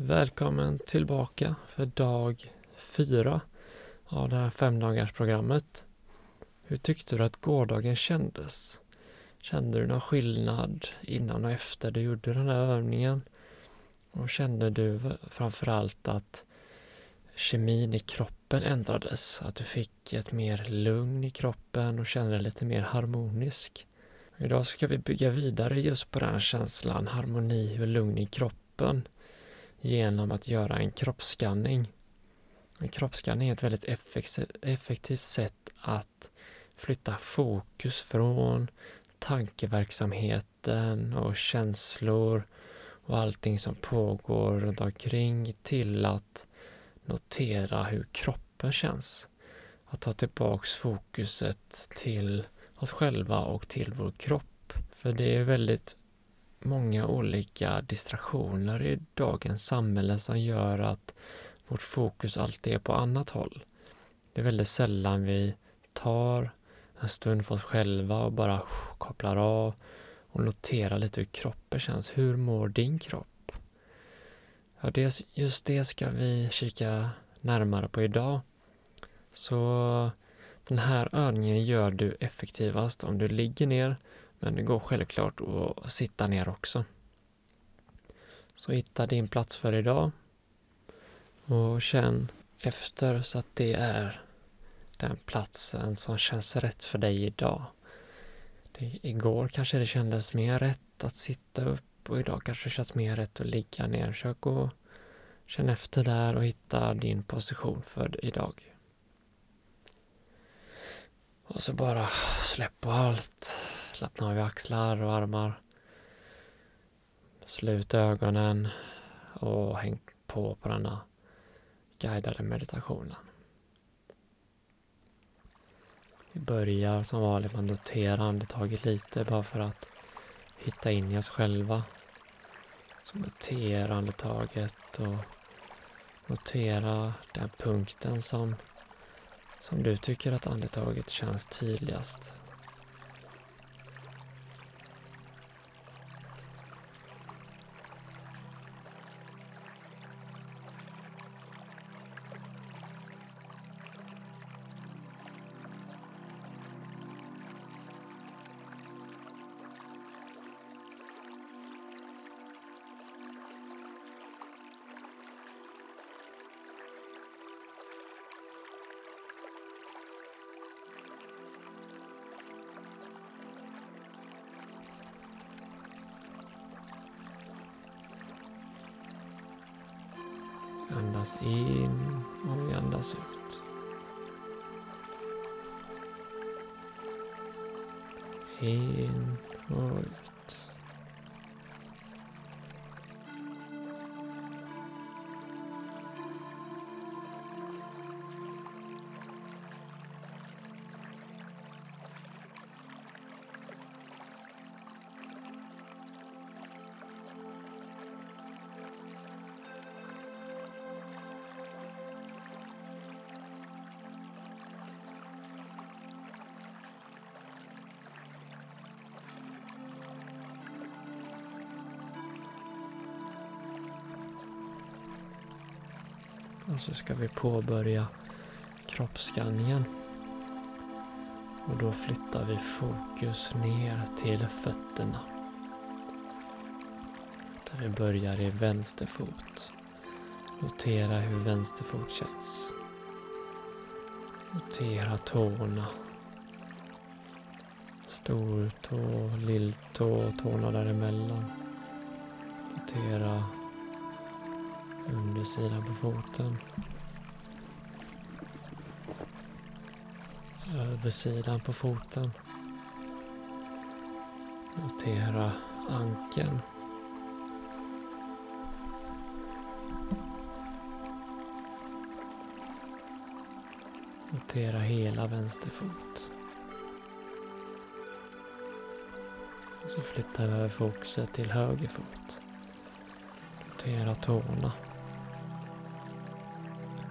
Välkommen tillbaka för dag fyra av det här femdagarsprogrammet. Hur tyckte du att gårdagen kändes? Kände du någon skillnad innan och efter du gjorde den här övningen? Och kände du framförallt att kemin i kroppen ändrades? Att du fick ett mer lugn i kroppen och kände dig lite mer harmonisk? Idag ska vi bygga vidare just på den känslan, harmoni och lugn i kroppen genom att göra en kroppsskanning. En kroppsskanning är ett väldigt effektivt sätt att flytta fokus från tankeverksamheten och känslor och allting som pågår runt omkring till att notera hur kroppen känns. Att ta tillbaks fokuset till oss själva och till vår kropp. För det är väldigt många olika distraktioner i dagens samhälle som gör att vårt fokus alltid är på annat håll. Det är väldigt sällan vi tar en stund för oss själva och bara kopplar av och noterar lite hur kroppen känns. Hur mår din kropp? Ja, det, just det ska vi kika närmare på idag. Så den här övningen gör du effektivast om du ligger ner men det går självklart att sitta ner också. Så hitta din plats för idag och känn efter så att det är den platsen som känns rätt för dig idag. Det, igår kanske det kändes mer rätt att sitta upp och idag kanske det känns mer rätt att ligga ner. Försök att känna efter där och hitta din position för idag. Och så bara släpp på allt. Slappna av i axlar och armar. Slut ögonen och häng på på denna guidade meditationen. Vi börjar som vanligt med att notera andetaget lite bara för att hitta in i oss själva. Så notera andetaget och notera den punkten som, som du tycker att andetaget känns tydligast. Andas in och vi andas ut. In och ut. Och så ska vi påbörja kroppsskanningen. Och då flyttar vi fokus ner till fötterna. Där vi börjar i vänster fot. Notera hur vänster fot känns. Notera tårna. Stortå, lilltå och tårna däremellan. Notera undersidan på foten. Översidan på foten. Notera ankeln. Notera hela vänster fot. Och så flyttar vi över fokuset till höger fot. Notera tårna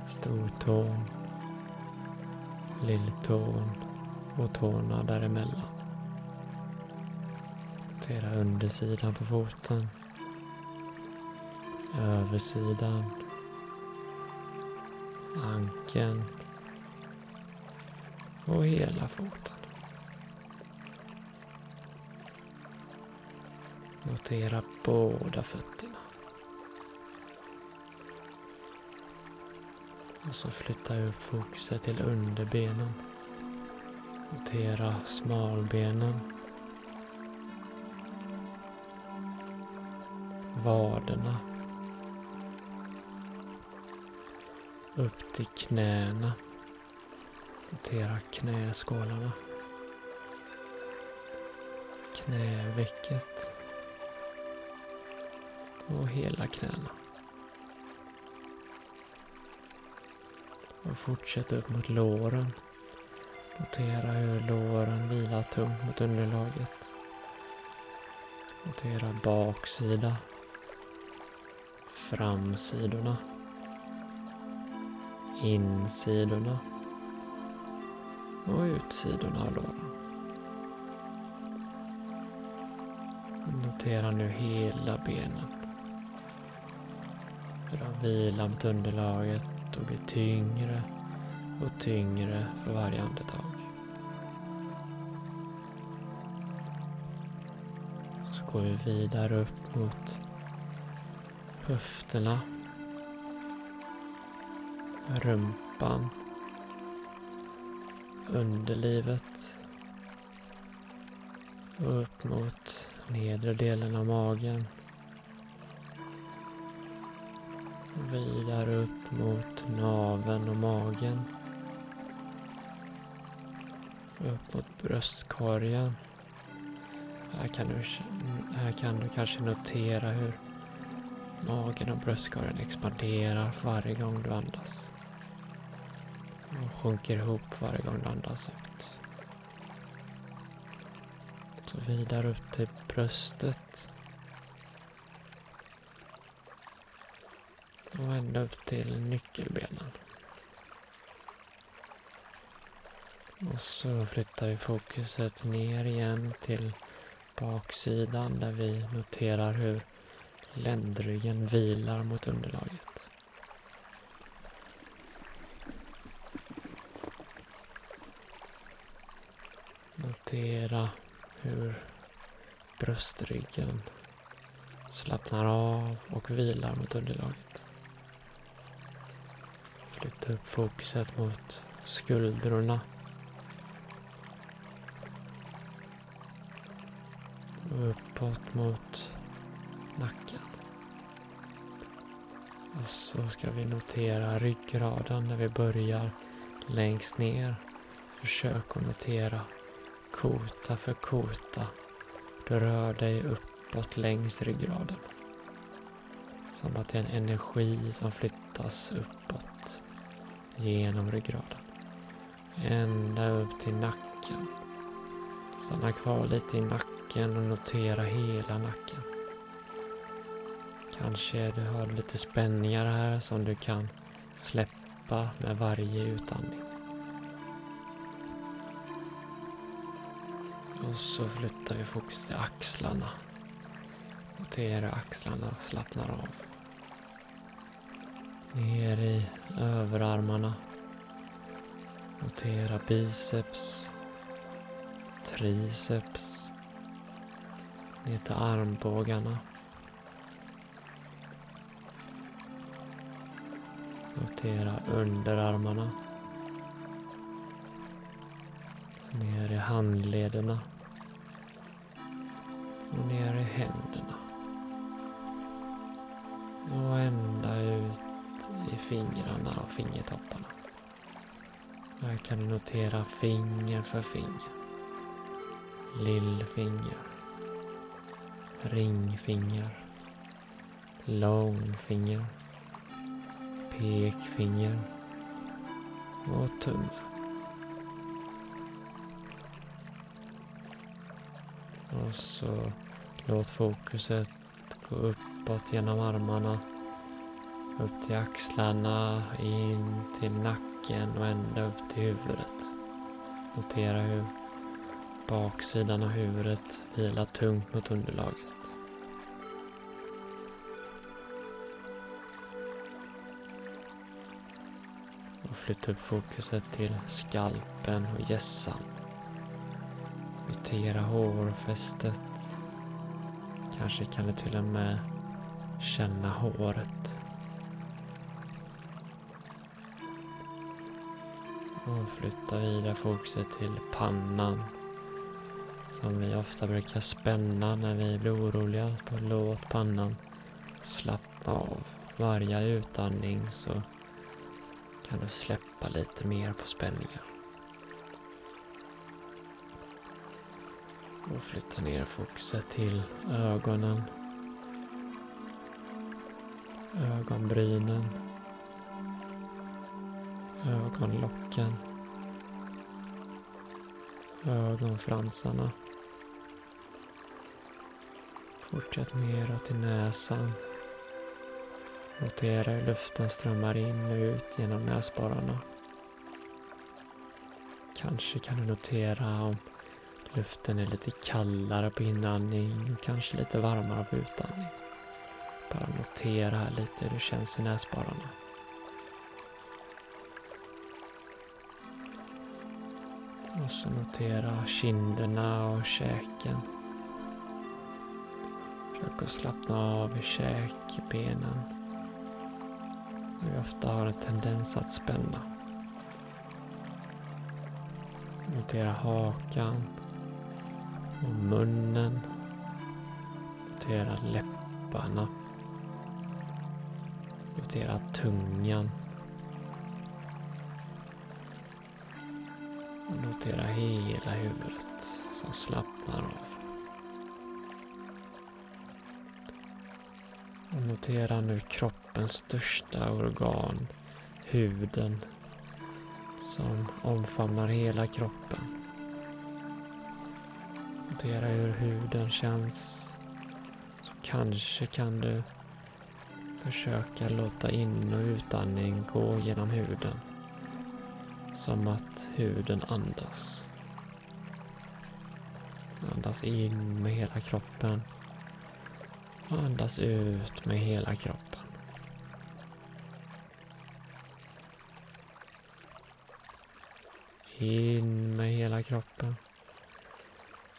stortån, lilltån och tårna däremellan. Notera undersidan på foten, översidan, ankeln och hela foten. Notera båda fötterna. Och så flyttar jag upp fokuset till underbenen. Notera smalbenen. Vaderna. Upp till knäna. Notera knäskålarna. Knävecket. Och hela knäna. Och fortsätt upp mot låren. Notera hur låren vilar tungt mot underlaget. Notera baksida. Framsidorna. Insidorna. Och utsidorna av låren. Notera nu hela benen. Hur de vilar mot underlaget och blir tyngre och tyngre för varje andetag. Och så går vi vidare upp mot höfterna, rumpan, underlivet. Och upp mot nedre delen av magen. Vidare upp mot naven och magen. Upp mot bröstkorgen. Här kan, du, här kan du kanske notera hur magen och bröstkorgen expanderar varje gång du andas. Och sjunker ihop varje gång du andas ut. Så vidare upp till bröstet. Och ända upp till nyckelbenen. Och så flyttar vi fokuset ner igen till baksidan där vi noterar hur ländryggen vilar mot underlaget. Notera hur bröstryggen slappnar av och vilar mot underlaget. Flytta upp fokuset mot skuldrorna. Och uppåt mot nacken. Och så ska vi notera ryggraden när vi börjar längst ner. Försök att notera kota för kota. Du rör dig uppåt längs ryggraden. Som att det är en energi som flyttas uppåt genom ryggraden. Ända upp till nacken. Stanna kvar lite i nacken och notera hela nacken. Kanske du har lite spänningar här som du kan släppa med varje utandning. Och så flyttar vi fokus till axlarna. Notera axlarna slappnar av. Ner i överarmarna. Notera biceps, triceps, ner till armbågarna. Notera underarmarna. Ner i handlederna. Och ner i händerna. Fingrarna och fingertopparna. Här kan du notera finger för finger. Lillfinger. Ringfinger. Långfinger. Pekfinger. Och tumme. Och så låt fokuset gå uppåt genom armarna upp till axlarna, in till nacken och ända upp till huvudet. Notera hur baksidan av huvudet vilar tungt mot underlaget. Och flytta upp fokuset till skalpen och gässan. Notera hårfästet. Kanske kan du till och med känna håret. Och flytta vidare fokuset till pannan. Som vi ofta brukar spänna när vi blir oroliga. Låt pannan slappna av. Varje utandning så kan du släppa lite mer på spänningar. Och flytta ner fokuset till ögonen. Ögonbrynen. Ögonlocken. Ögonfransarna. Fortsätt neråt till näsan. Notera hur luften strömmar in och ut genom näsborrarna. Kanske kan du notera om luften är lite kallare på inandning och kanske lite varmare på utandning. Bara notera lite hur det känns i näsborrarna. Och så notera kinderna och käken. Försök att slappna av i käkbenen vi ofta har en tendens att spänna. Notera hakan och munnen. Notera läpparna. Notera tungan. Notera hela huvudet som slappnar av. Och notera nu kroppens största organ, huden, som omfamnar hela kroppen. Notera hur huden känns. Så kanske kan du försöka låta in och utandning gå genom huden. Som att huden andas. Andas in med hela kroppen. Andas ut med hela kroppen. In med hela kroppen.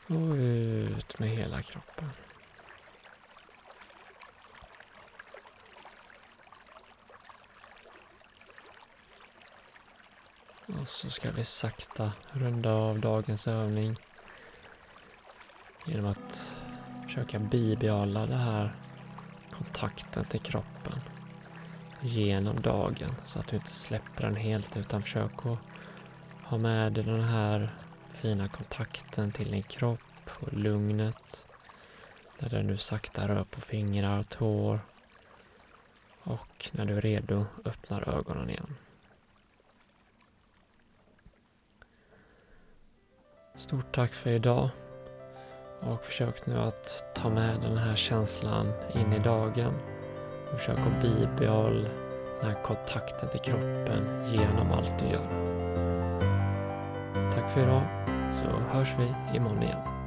Och ut med hela kroppen. Och så ska vi sakta runda av dagens övning genom att försöka bibehålla den här kontakten till kroppen genom dagen så att du inte släpper den helt utan försök att ha med dig den här fina kontakten till din kropp och lugnet när du nu sakta rör på fingrar och tår och när du är redo öppnar ögonen igen. Stort tack för idag. Och försök nu att ta med den här känslan in i dagen. Och försök att bibehålla den här kontakten till kroppen genom allt du gör. Tack för idag, så hörs vi imorgon igen.